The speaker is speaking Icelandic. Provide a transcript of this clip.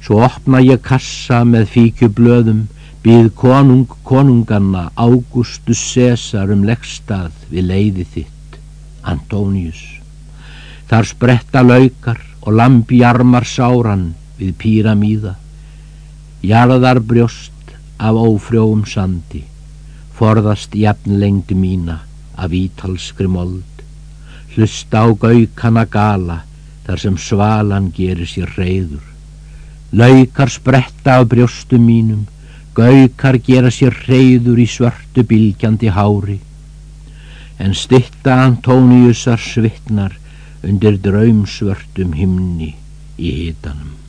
Svo opna ég kassa með fíkjublöðum, býð konung konunganna Ágústus César um leggstað við leiði þitt, Antónius. Þar spretta laukar og lampjarmar sáran við píramíða, jarðar brjóst af ófrjóum sandi, forðast jafnlengdi mína af ítalskri mold, hlusta á gaukana gala þar sem svalan gerir sér reyður. Laukar spretta af brjóstum mínum, gaukar gera sér reyður í svörtu bylgjandi hári, en stitta Antóniusar svitnar undir draumsvörtum himni í hitanum.